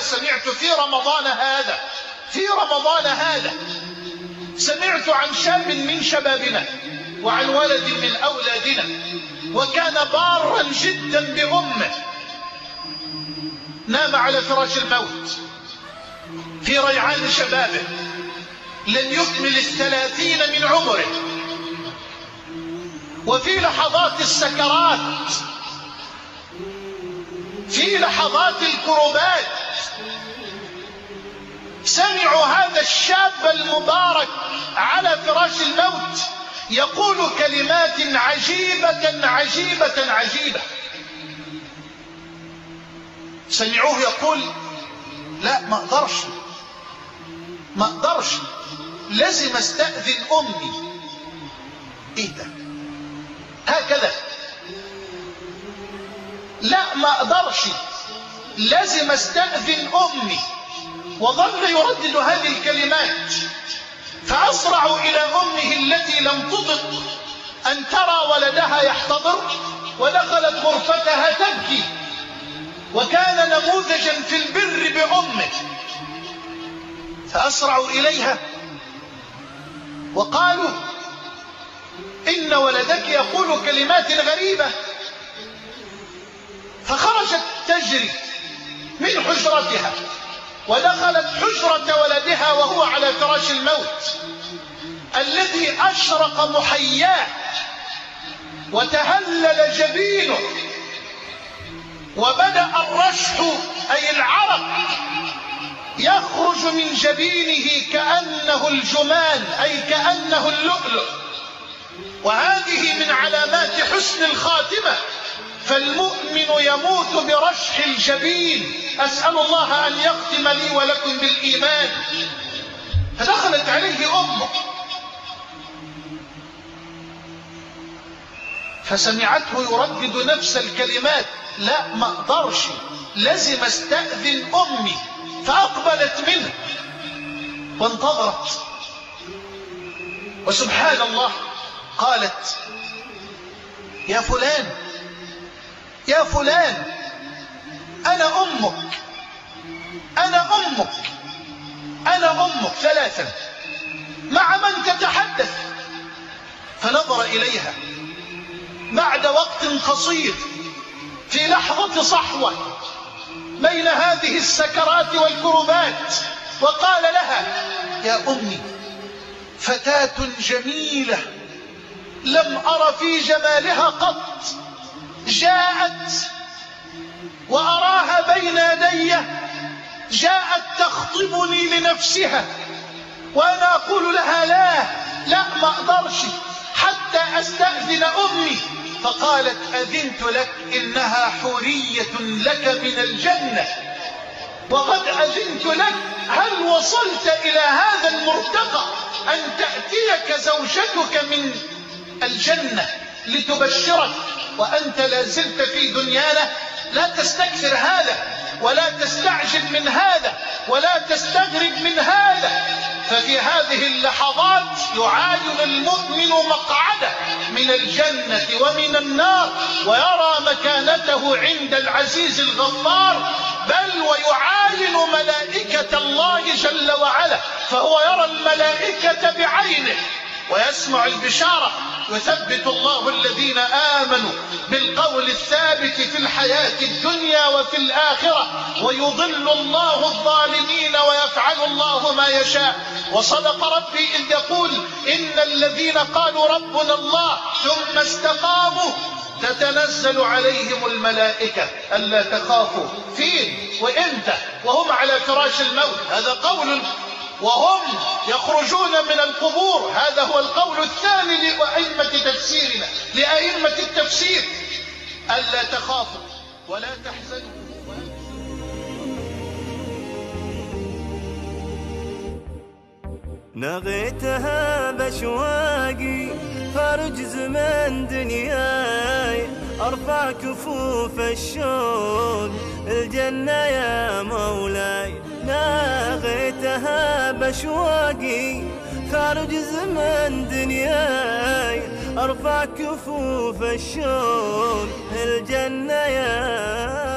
سمعت في رمضان هذا في رمضان هذا. سمعت عن شاب من شبابنا وعن ولد من أولادنا وكان بارا جدا بأمه. نام على فراش الموت في ريعان شبابه لم يكمل الثلاثين من عمره. وفي لحظات السكرات في لحظات الكربات سمعوا هذا الشاب المبارك على فراش الموت يقول كلمات عجيبة عجيبة عجيبة. سمعوه يقول لا ما أقدرش ما أقدرش لازم أستأذن أمي. إيه ده؟ هكذا. لا ما أقدرش. لازم استأذن أمي. وظل يردد هذه الكلمات. فأسرع إلى أمه التي لم تطق أن ترى ولدها يحتضر ودخلت غرفتها تبكي. وكان نموذجا في البر بأمه. فأسرعوا إليها. وقالوا إن ولدك يقول كلمات غريبة. فخرجت تجري. من حجرتها ودخلت حجرة ولدها وهو على فراش الموت الذي أشرق محياه وتهلل جبينه وبدأ الرشح أي العرق يخرج من جبينه كأنه الجمان أي كأنه اللؤلؤ. وهذه من علامات حسن الخاتمة. فالمؤمن يموت برشح الجبين. أسأل الله أن يختم لي ولكم بالإيمان. فدخلت عليه أمه. فسمعته يردد نفس الكلمات. لا ما أقدرش. لازم أستأذن أمي. فأقبلت منه. وانتظرت. وسبحان الله قالت يا فلان يا فلان أنا أمك. أنا أمك. أنا أمك ثلاثا مع من تتحدث؟ فنظر إليها. بعد وقت قصير في لحظة صحوة بين هذه السكرات والكربات وقال لها يا أمي فتاة جميلة لم أر في جمالها قط. بين يدي جاءت تخطبني لنفسها وأنا أقول لها لا لا ما أقدرش حتى أستأذن أمي. فقالت أذنت لك إنها حورية لك من الجنة. وقد أذنت لك هل وصلت إلى هذا المرتقى أن تأتيك زوجتك من الجنة لتبشرك وأنت لا زلت في دنيانا لا تستكثر هذا ولا تستعجل من هذا ولا تستغرب من هذا. ففي هذه اللحظات يعاين المؤمن مقعده من الجنة ومن النار ويرى مكانته عند العزيز الغفار بل ويعاين ملائكة الله جل وعلا فهو يرى الملائكة بعينه ويسمع البشارة. يثبت الله الذين بالقول الثابت في الحياة الدنيا وفي الآخرة ويضل الله الظالمين ويفعل الله ما يشاء. وصدق ربي إذ يقول إن الذين قالوا ربنا الله ثم استقاموا تتنزل عليهم الملائكة ألا تخافوا فين وإمتى وهم على فراش الموت. هذا قول وهم يخرجون من القبور. هذا هو القول الثاني لأئمة تفسيرنا لأئمة التفسير. ألا تخافوا ولا تحزنوا. نغيتها بشواقي خارج زمن دنياي أرفع كفوف الشوق الجنة يا بشواقي خارج زمن دنياي أرفع كفوف الشوق الجنة يا